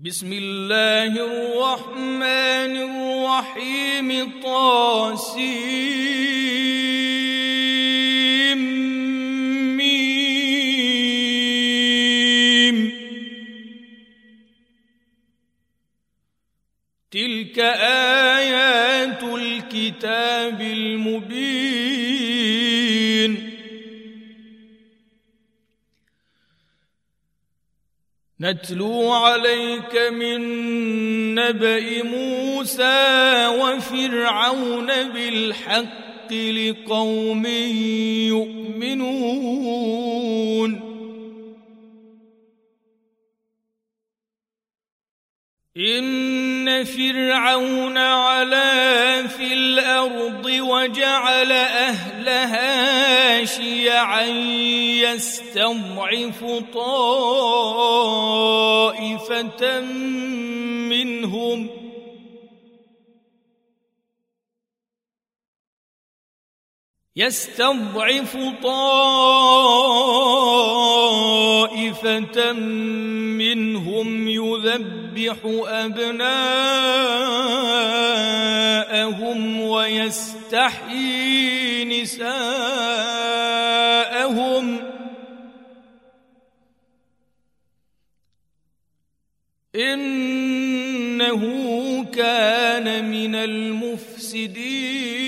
بسم الله الرحمن الرحيم طاسيم نتلو عليك من نبأ موسى وفرعون بالحق لقوم يؤمنون. إن فرعون علا في الأرض وجعل أهلها شيعا يستضعف طائفة منهم يستضعف طائفة منهم يذبح أبناءهم ويستحيي نساءهم. إنه كان من المفسدين.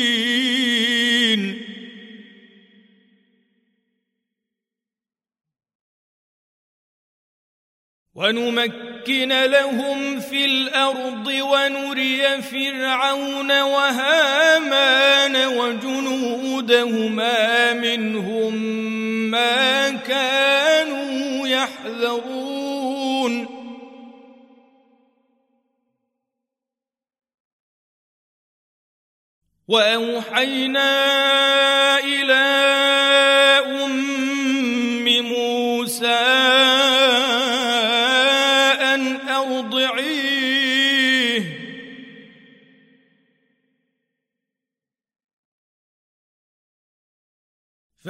ونمكن لهم في الأرض ونري فرعون وهامان وجنودهما منهم ما كانوا يحذرون. وأوحينا إلى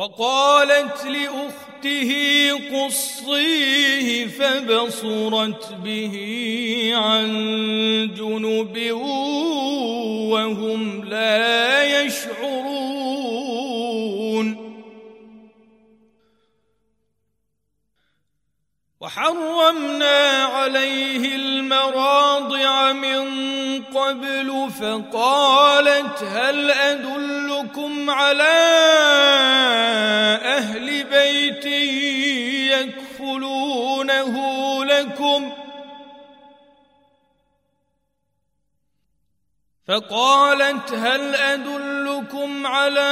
وقالت لأخته قصيه فبصرت به عن جنب وهم لا وحرمنا عليه المراضع من قبل فقالت هل أدلكم على أهل بيت يكفلونه لكم؟ فقالت هل أدلكم على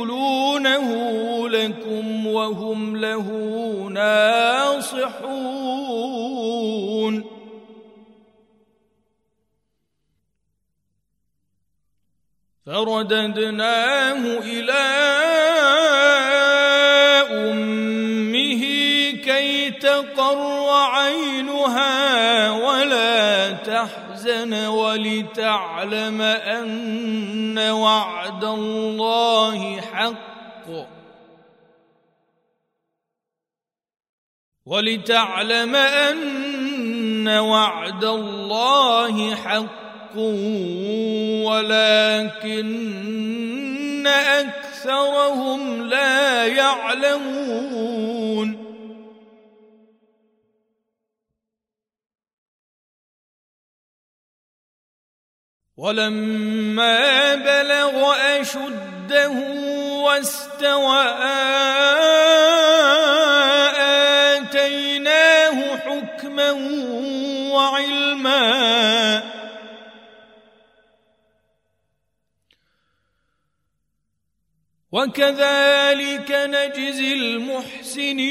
يكفلونه لكم وهم له ناصحون. فرددناه إلى تحزن ولتعلم أن وعد الله حق. ولتعلم أن وعد الله حق ولكن أكثرهم لا يعلمون. ولما بلغ أشده واستوى آتيناه حكما وعلما. وكذلك نجزي المحسنين.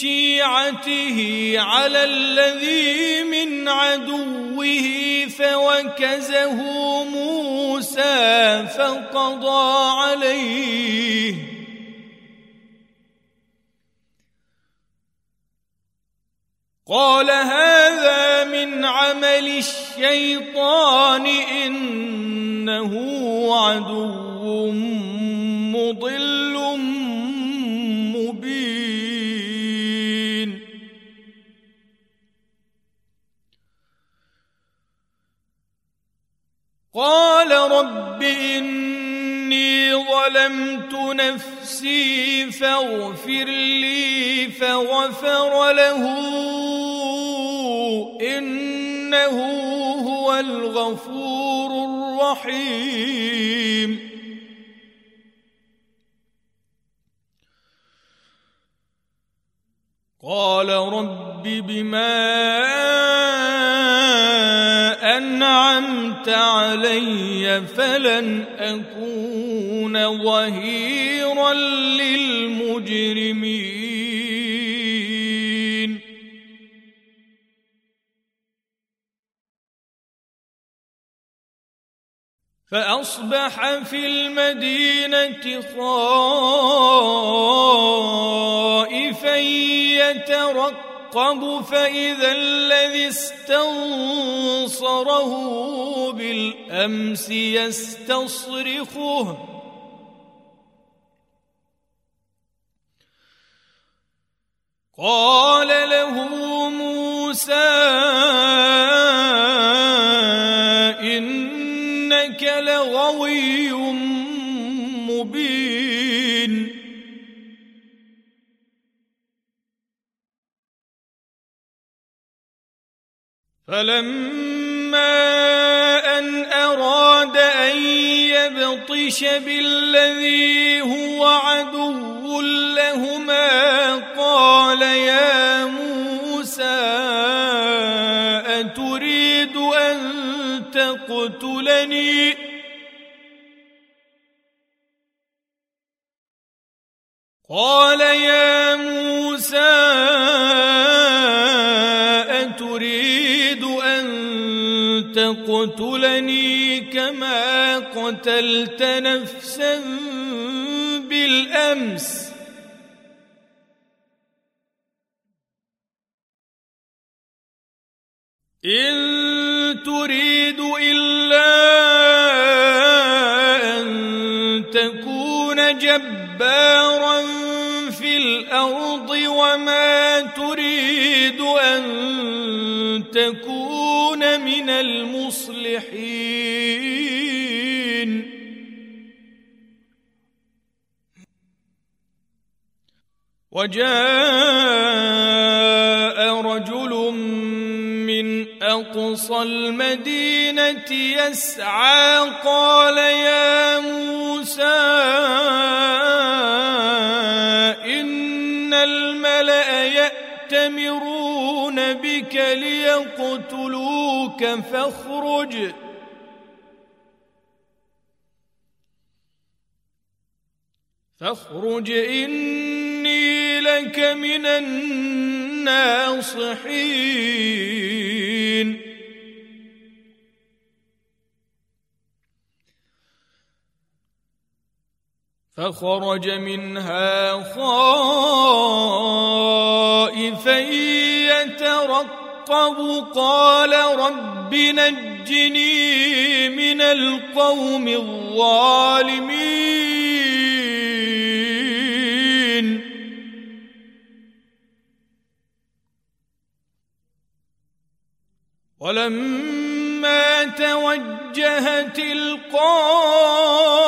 شيعته على الذي من عدوه فوكزه موسى فقضى عليه. قال هذا من عمل الشيطان إنه عدو مضل. قال رب إني ظلمت نفسي فاغفر لي فغفر له إنه هو الغفور الرحيم. قال رب بما أنعمت علي فلن أكون ظهيرا للمجرمين. فأصبح في المدينة خائفا يترقب يعقب فإذا الذي استنصره بالأمس يستصرخه. قال له موسى فلما ان اراد ان يبطش بالذي هو عدو لهما قال يا موسى أتريد أن تقتلني؟ قال يا تقتلني كما قتلت نفسا بالأمس. إن تريد إلا أن تكون جبارا في الأرض وما تريد أن تكون من المصلحين. وجاء رجل من أقصى المدينة يسعى قال يا موسى ليقتلوك فاخرج. فاخرج إني لك من الناصحين. فخرج منها خائفا يترقب. قال رب نجني من القوم الظالمين. ولما توجه تلقاء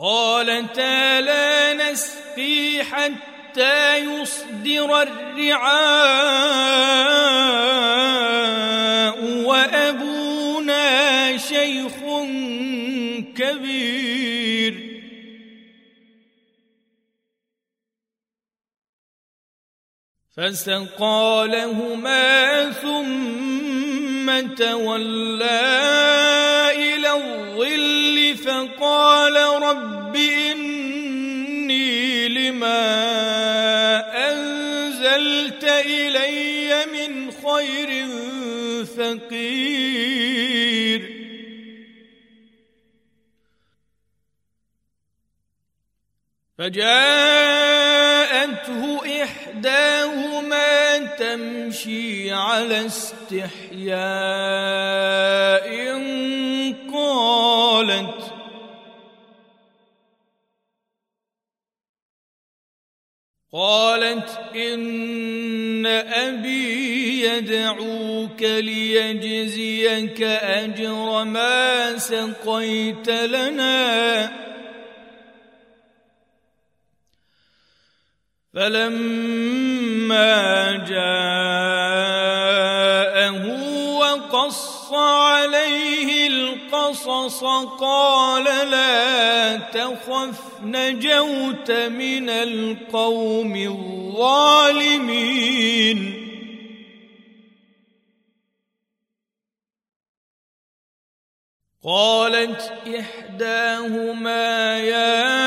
قالتا لا نسقي حتى يصدر الرعاء وأبونا شيخ كبير. فسقى لهما ثم تولى فقال رب إني لما أنزلت إلي من خير فقير. فجاءته إحداهما تمشي على استحياء قالت إن أبي يدعوك ليجزيك أجر ما سقيت لنا. فلما جاءه وقص عليه القصص قال لا تخف نجوت من القوم الظالمين. قالت إحداهما يا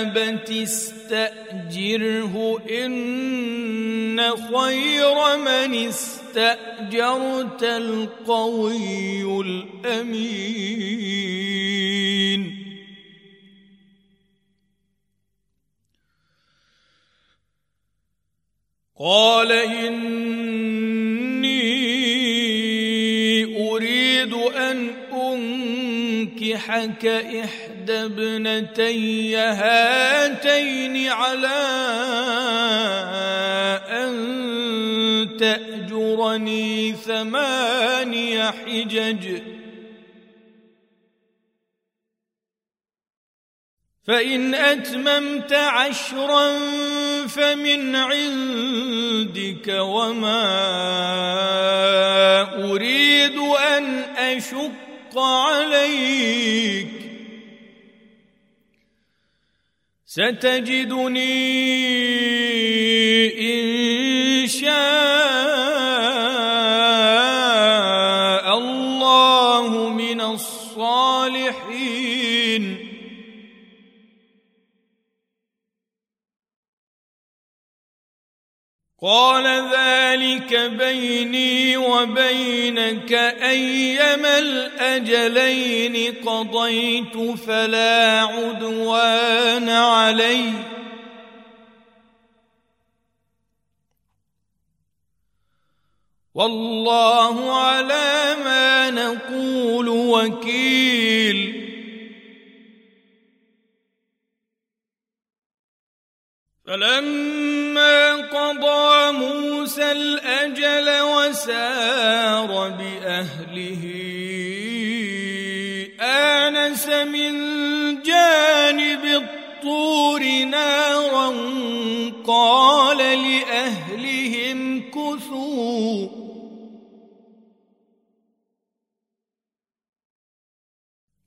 أبت تستاجره إن خير من استاجرت القوي الأمين. قال إني أريد أن أنكحك إحدى ابنتي هاتين على أن تاجرني ثماني حجج. فإن أتممت عشرا فمن عندك وما أريد أن أشق عليك. ستجدني إن قال ذلك بيني وبينك أيما الأجلين قضيت فلا عدوان علي. والله على ما نقول وكيل. فلما قضى موسى الأجل وسار بأهله آنس من جانب الطور نارا قال لأهلهم كثوا.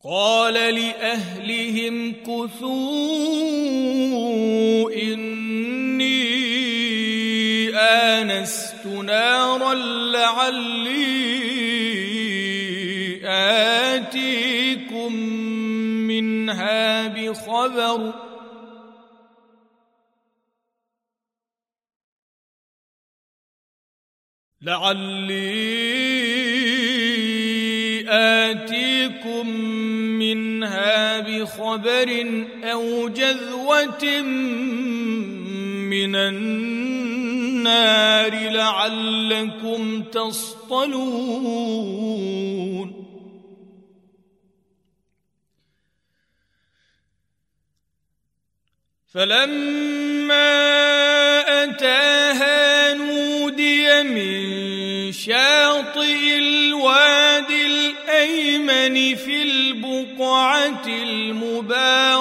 قال لأهلهم كثوا اني آنست نارا لعلي آتيكم منها بخبر. لعلي آتيكم منها بخبر أو جذوة من النار. لعلكم تصطلون. فلما أتاها نودي من شاطئ الوادي الأيمن في البقعة المباركة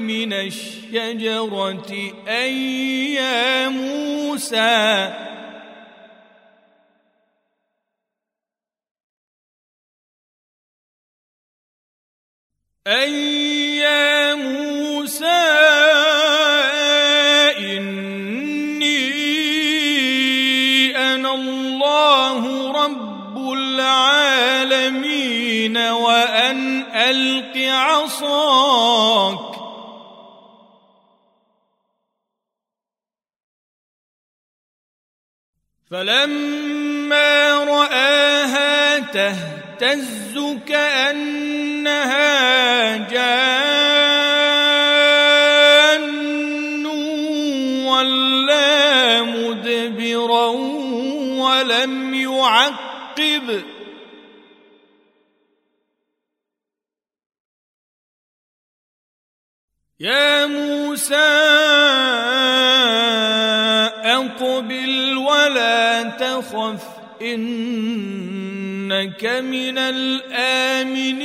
من الشجرة أي يا موسى؟ أي يا العالمين وأن ألق عصاك. فلما رآها تهتز كأنها جان يا موسى أقبل ولا تخف إنك من الآمنين.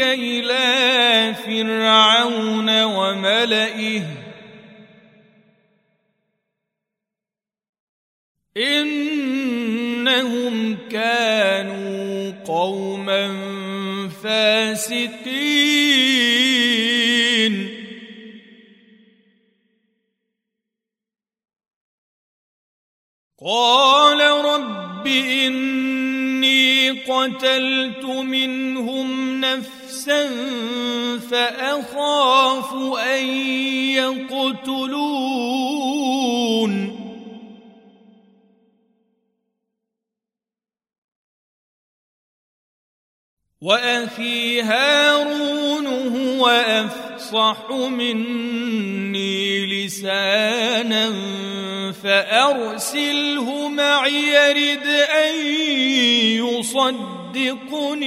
إلى فرعون وملئه. إنهم كانوا قوما فاسقين. قال رب إني قتلت منهم نفسا فأخاف أن يقتلون. وأخي هارون هو افصح مني لسانا فأرسله معي يرد أن يصدقني.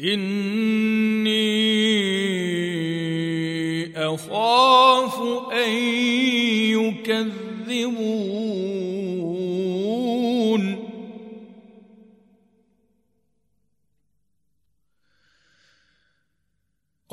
إني أخاف أن يكذبون.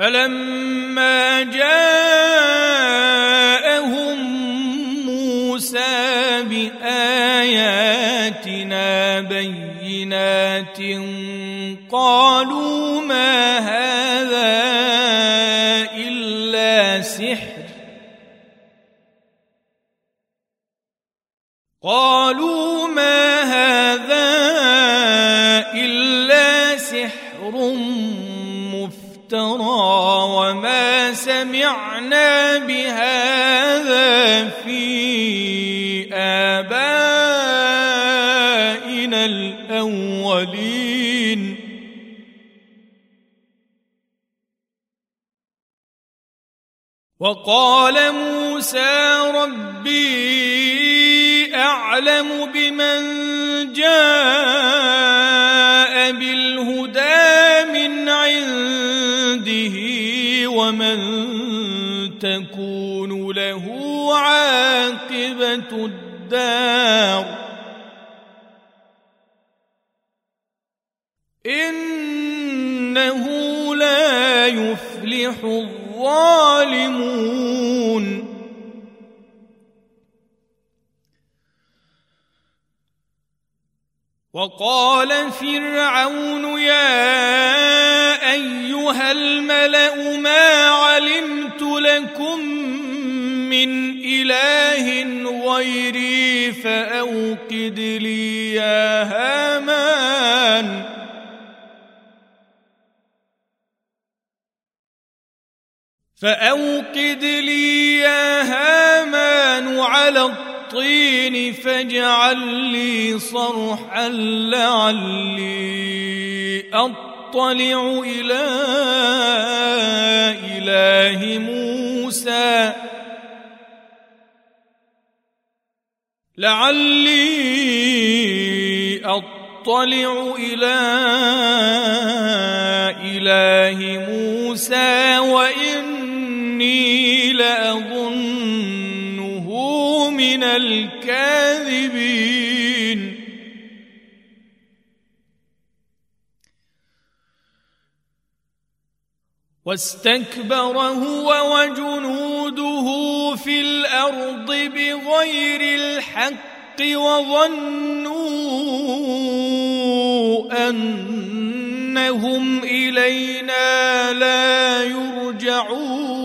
فلما جاءهم موسى بآياتنا بينات قالوا ما هذا بمن جاء بالهدى من عند عنده ومن تكون له عاقبة الدار أطلع إلى إله موسى. لعلي أطلع إلى إله موسى وإني لأظنه من الكاذبين. واستكبر هو وجنوده في الأرض بغير الحق وظنوا أنهم إلينا لا يرجعون.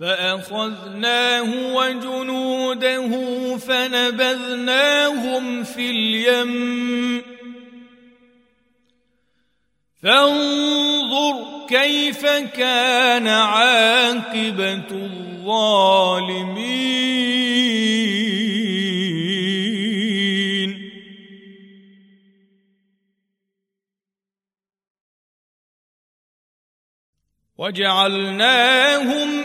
فأخذناه وجنوده فنبذناهم في اليم. فانظر كيف كان عاقبة الظالمين. وجعلناهم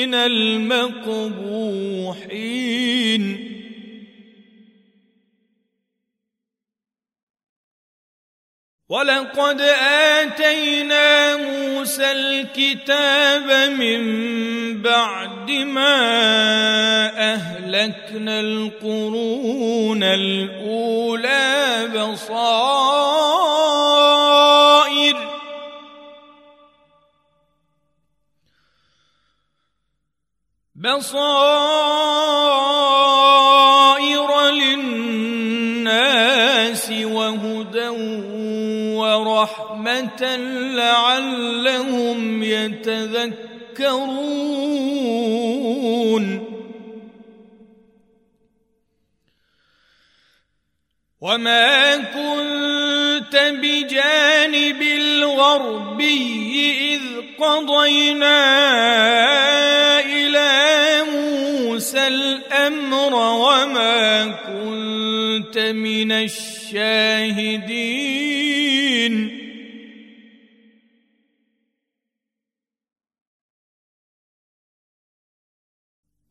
من المقبوحين. ولقد آتينا موسى الكتاب من بعد ما أهلكنا القرون الأولى بصائر بصائر للناس وهدى ورحمة لعلهم يتذكرون. وما كنت بجانب الغربي إذ قضينا موسى الأمر وما كنت من الشاهدين.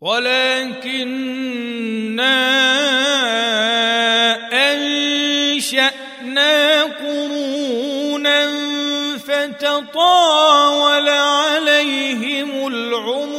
ولكننا أنشأنا قرونا فتطاول عليهم العمر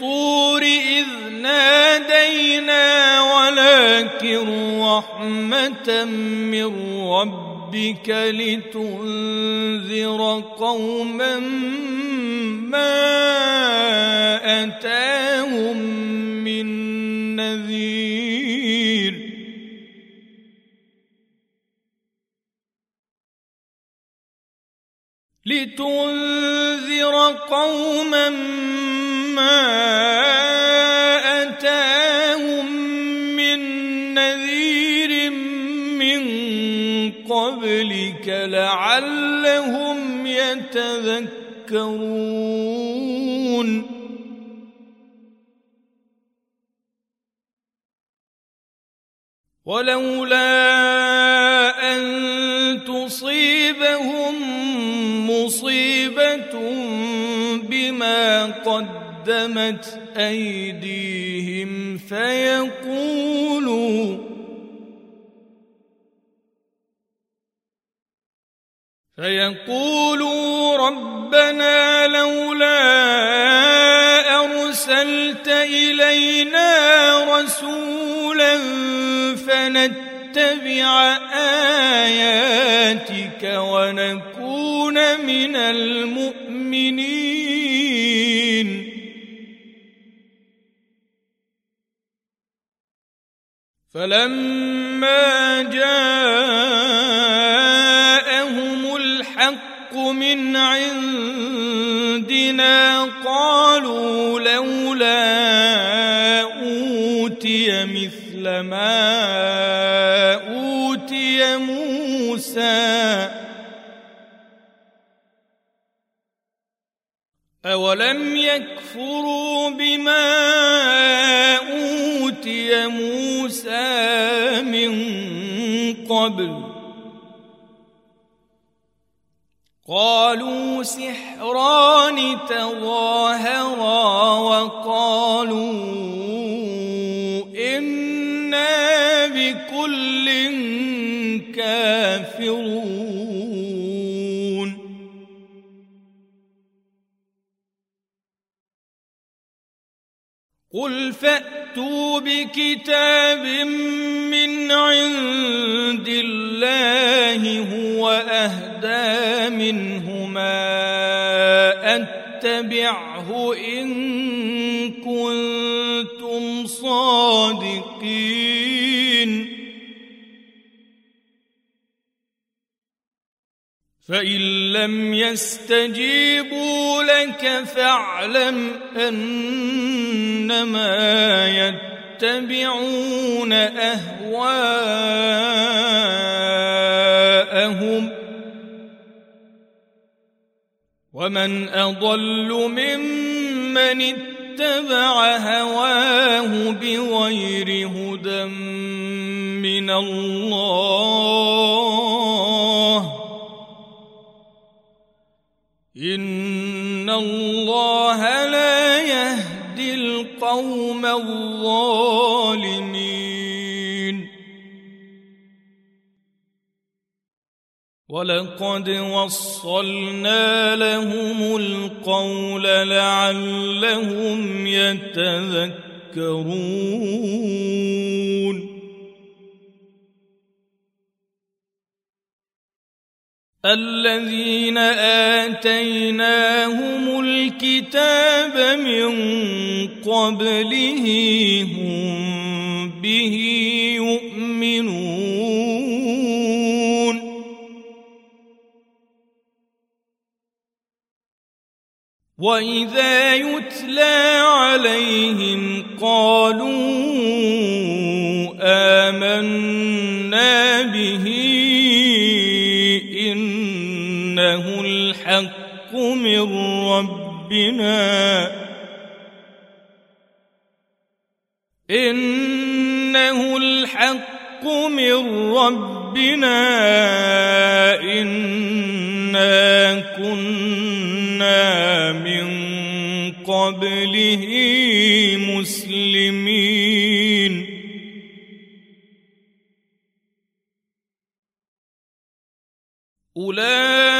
الطور إذ نادينا ولكن رحمة من ربك لتنذر قوما ما أتاهم من نذير. لتنذر قوما ما أتاهم من نذير من قبلك لعلهم يتذكرون ولولا أن تصيبهم مصيبة بما قدمت أيديهم فيقولوا فيقولوا ربنا لولا أرسلت إلينا رسولا فنتبع آياتك ونكون من المؤمنين فلما جاءهم الحق من عندنا قالوا لولا أوتي مثل ما أوتي موسى. أولم يكفروا بما أوتي موسى من قبل. قالوا سحران تظاهرا وقالوا إنا بكل كافرون. قل فأتوا بكتاب من عند الله هو أهدى منهما أتبعه إن كنتم صادقين فإن لم يستجيبوا لك فاعلم أنما يتبعون أهواءهم ومن أضل ممن اتبع هواه بغير هدى من الله إن الله لا يهدي القوم الظالمين ولقد وصلنا لهم القول لعلهم يتذكرون الذين آتيناهم الكتاب من قبله هم به يؤمنون. وإذا يتلى عليهم قالوا آمنا به إنه الحق من ربنا إنه الحق من ربنا إنا كنا من قبله مسلمين أولئك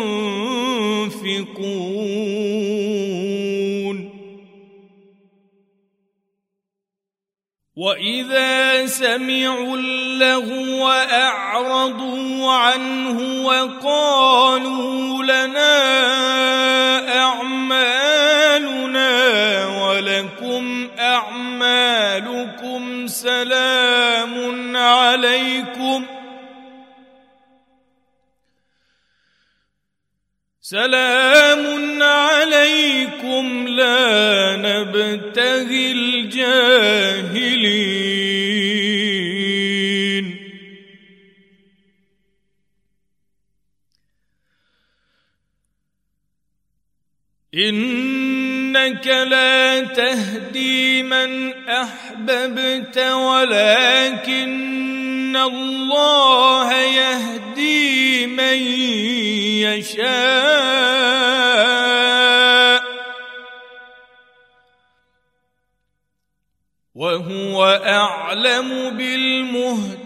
وإذا سمعوا اللغو أعرضوا عنه وقالوا لنا أعمالنا ولكم أعمالكم سلام عليكم. سلام عليكم لا نبتغي الجاهلين. إنك لا تهدي من أحببت ولكن الله يهدي من يشاء وهو أعلم بالمهتدين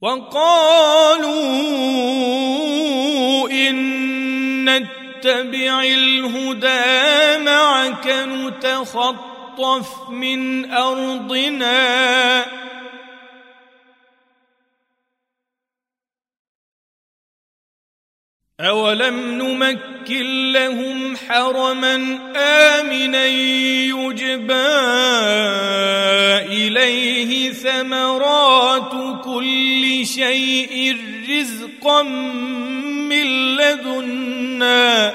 وقالوا إن نتبع الهدى معك نتخطف من أرضنا. أولم نمكن لهم حرما آمنا يجبى إليه ثمرات كل شيء رزقا لدنا.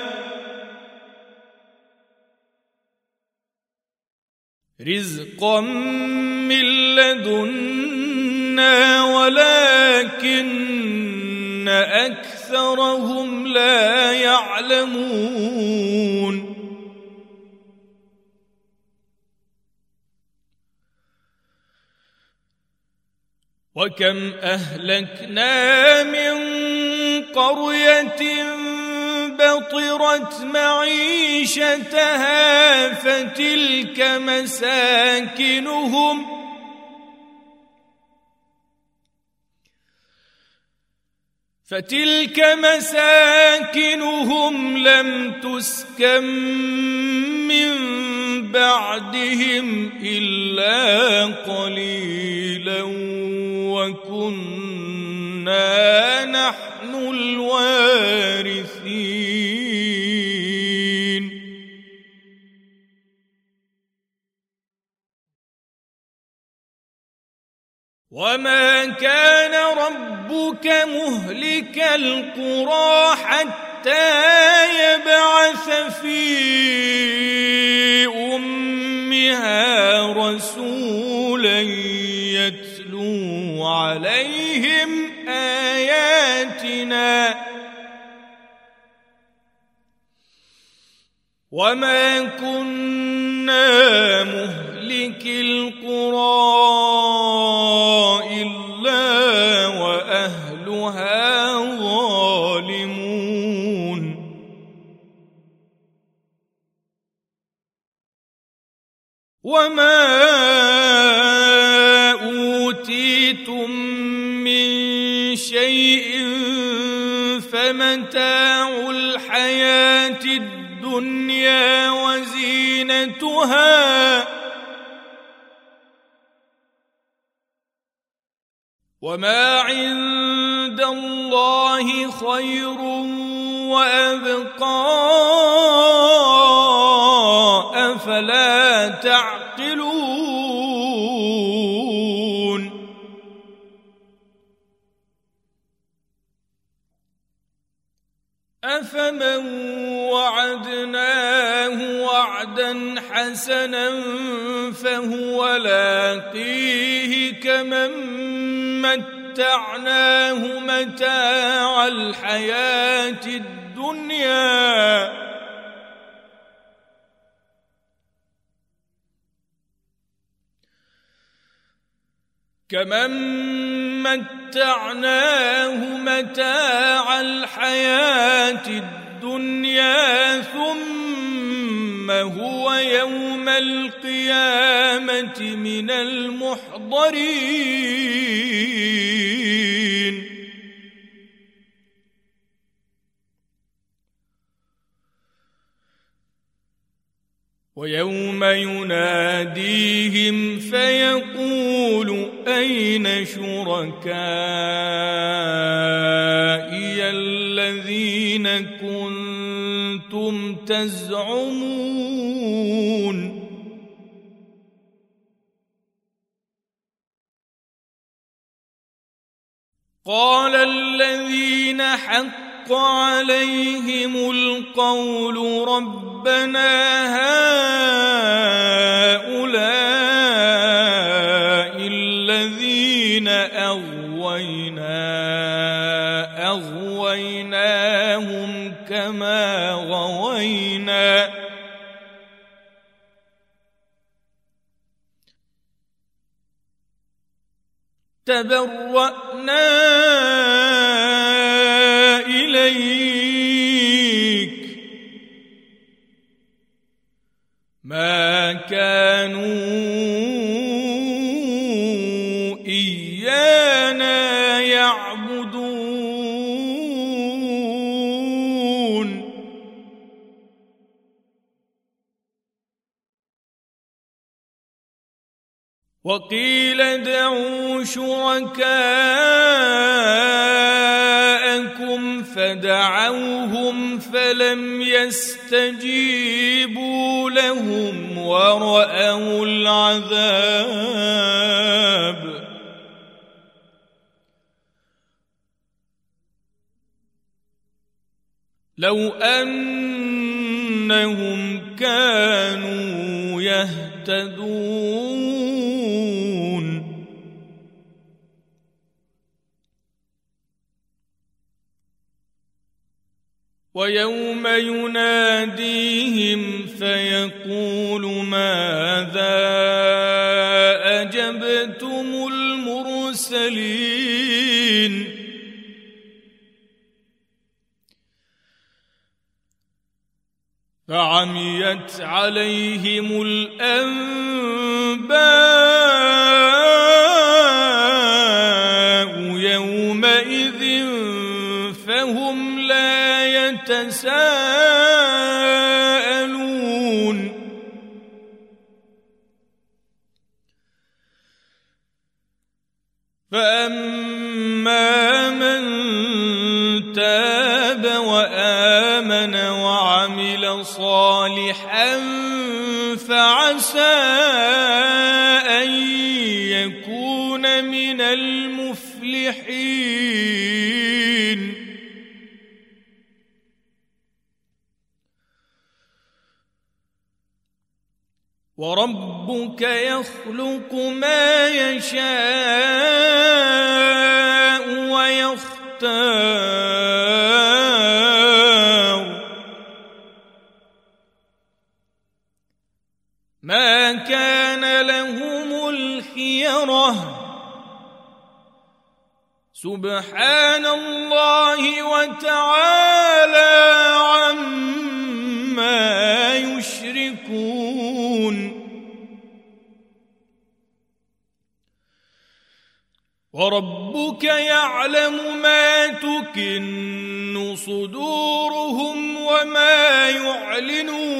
رزقا من لدنا ولكن أكثرهم لا يعلمون. وكم أهلكنا من قرية بطرت معيشتها فتلك مساكنهم فتلك مساكنهم لم تسكن من بعدهم إلا قليلا وكنا نحن الوارثين. وما كان ربك مهلك القرى حتى يبعث في امها رسولا يتلو عليهم اياتنا وما كنا مهلك القرى الا واهلها ظالمون وما الدنيا وزينتها. وما عند الله خير وأبقى. أفلا تعقلون. أفمن وعدناه وعدا حسنا فهو لاقيه كمن متعناه متاع الحياة الدنيا. كمن متعناه متاع الحياة الدنيا ثم هو يوم القيامة من المحضرين. ويوم يناديهم فيقول أين شركائي الذين كنتم تزعمون؟ قال الذين حق عليهم القول ربنا هؤلاء الذين أغوينا أغويناهم كما غوينا. تبرأنا ما كانوا إيانا يعبدون. وقيل ادعوا شركاءكم فدعوهم فلم يستجيبوا. لهم ورأوا العذاب. لو أنهم كانوا يهتدون. ويوم يناديهم فعميت عليهم الأنباء يومئذ فهم لا يتساءلون. فأما صالحا فعسى أن يكون من المفلحين. وربك يخلق ما يشاء ويختار. ما كان لهم الخيرة. سبحان الله وتعالى عما يشركون. وربك يعلم ما تكن صدورهم وما يعلنون.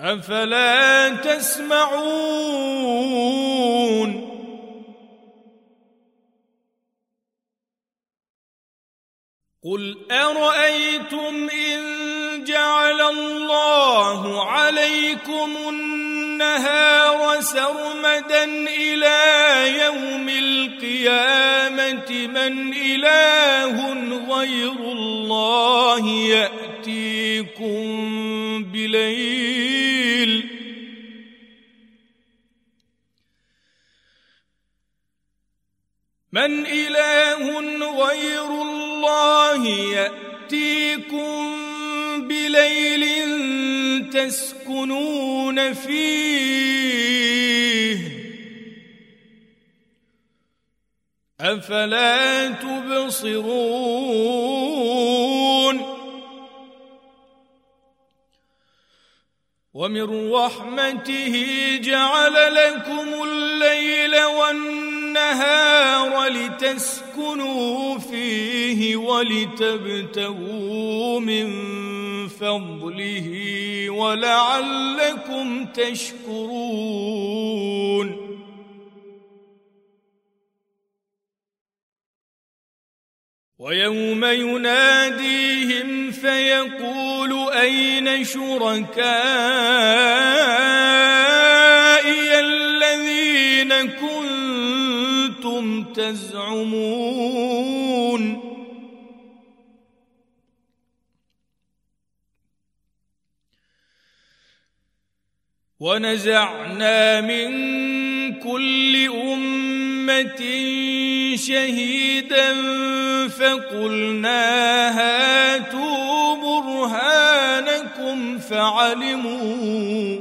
أفلا تسمعون؟ قل أرأيتم إن جعل الله عليكم النهار سرمدا إلى يوم القيامة من إله غير الله يأتيكم بليل. من إله غير الله يأتيكم بليل تسكنون فيه أفلا تبصرون ومن رحمته جعل لكم الليل والنهار لتسكنوا فيه ولتبتغوا من فضله ولعلكم تشكرون. ويوم يناديهم فيقول أين شركائي الذين كنتم تزعمون؟ ونزعنا من كل أمة شهيدا فقلنا هاتوا برهانكم فعلموا.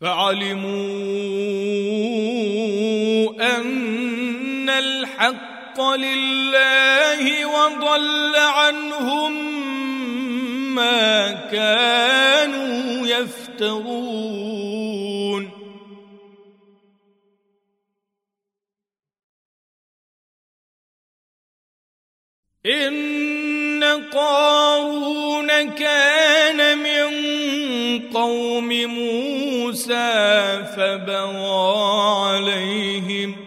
فعلموا أن الحق لله وضل عنهم ما كانوا يفترون. إن قارون كان من قوم موسى فبغى عليهم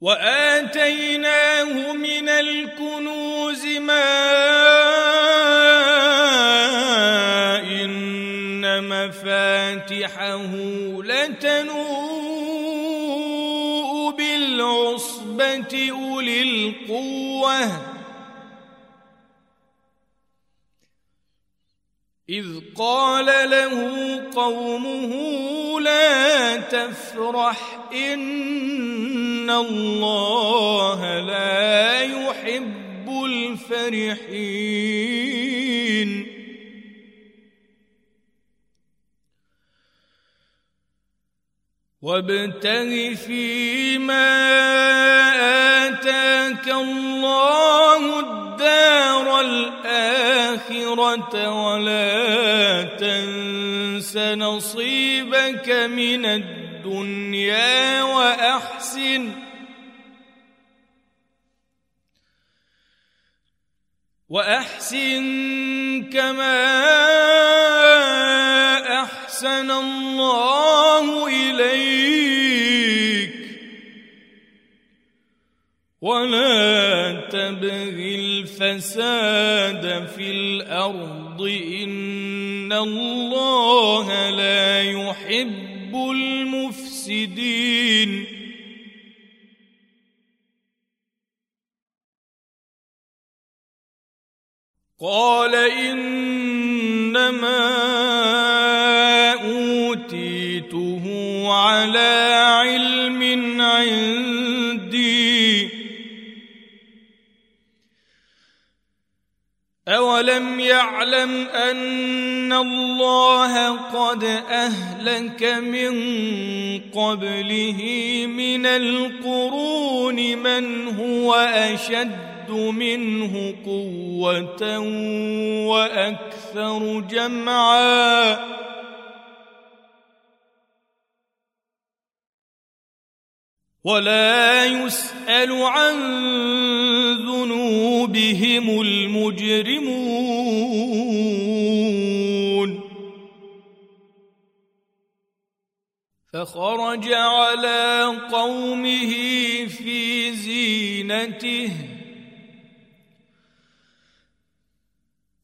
وآتيناه من الكنوز ما إن مفاتحه لتنوء بالعصبة أولي القوة. إذ قال له قومه لا تفرح إن الله لا يحب الفرحين وابتغ فيما آتاك الله الدار الآخرة ولا تنس نصيبك من الدنيا وأحسن. وأحسن كما أحسن الله إليك. ولا تبغ الفساد في الأرض. إن الله لا يحب المفسدين. قال إنما أوتيته على أولم يعلم أن الله قد أهلك من قبله من القرون من هو أشد منه قوة وأكثر جمعاً ولا يسأل عن ذنوبهم المجرمون. فخرج على قومه في زينته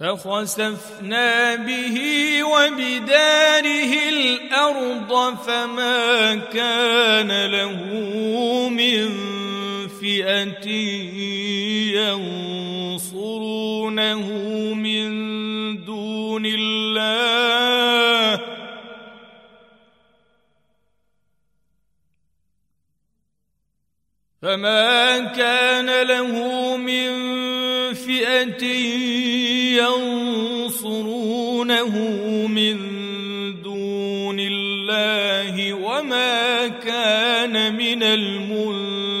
فخسفنا به وبداره الأرض فما كان له من فئة ينصرونه من دون الله. فما كان له من ينصرونه من دون الله وما كان من المنتصرين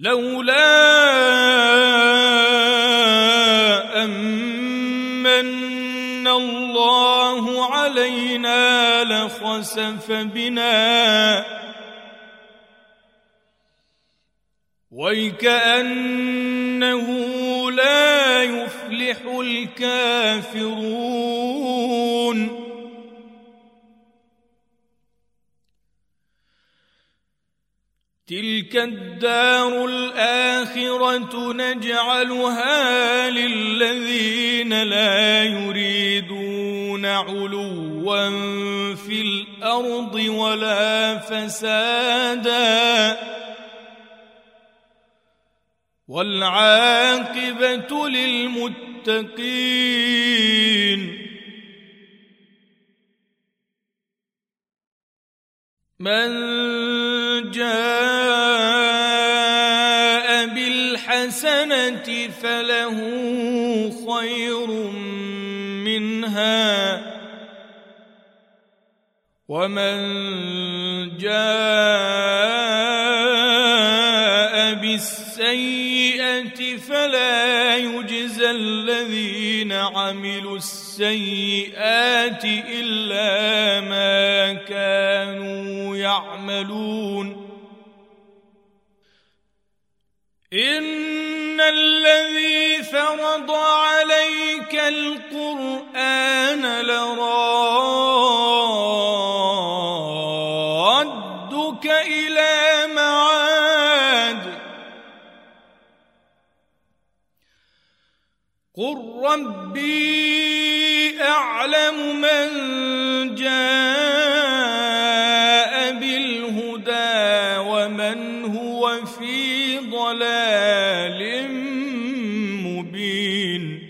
لولا أمن الله علينا لخسف بنا. ويكأنه لا يفلح الكافرون. تلك الدار الآخرة نجعلها للذين لا يريدون علوا في الأرض ولا فسادا. والعاقبة للمتقين. من جاء بالحسنة فله خير منها ومن جاء بالسيئة فلا يجزى الذين عملوا السيئات إلا ما كانوا يعملون. إن الذي فرض عليك القرآن لرادك ربي أعلم من جاء بالهدى ومن هو في ضلال مبين.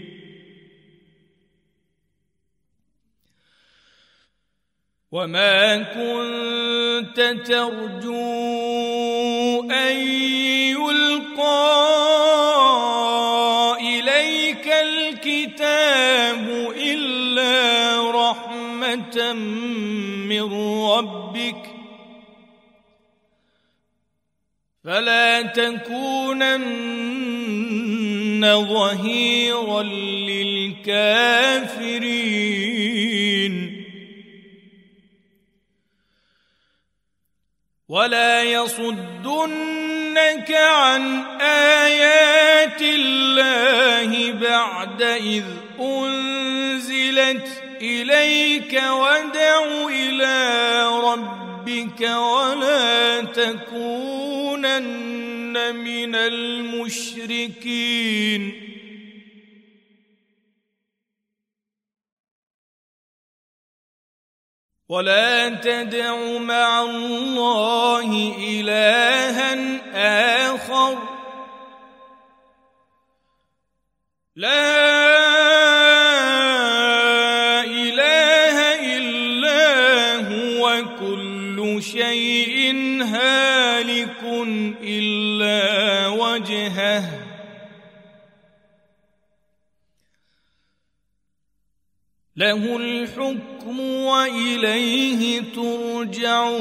وما كنت ترجو أن يلقى من ربك فلا تكونن ظهيرا للكافرين ولا يصدنك عن آيات الله بعد إذ أنزلت إليك ودع إلى ربك ولا تكونن من المشركين. ولا تدع مع الله إلها آخر. لا إلا وجهه. له الحكم وإليه ترجعون.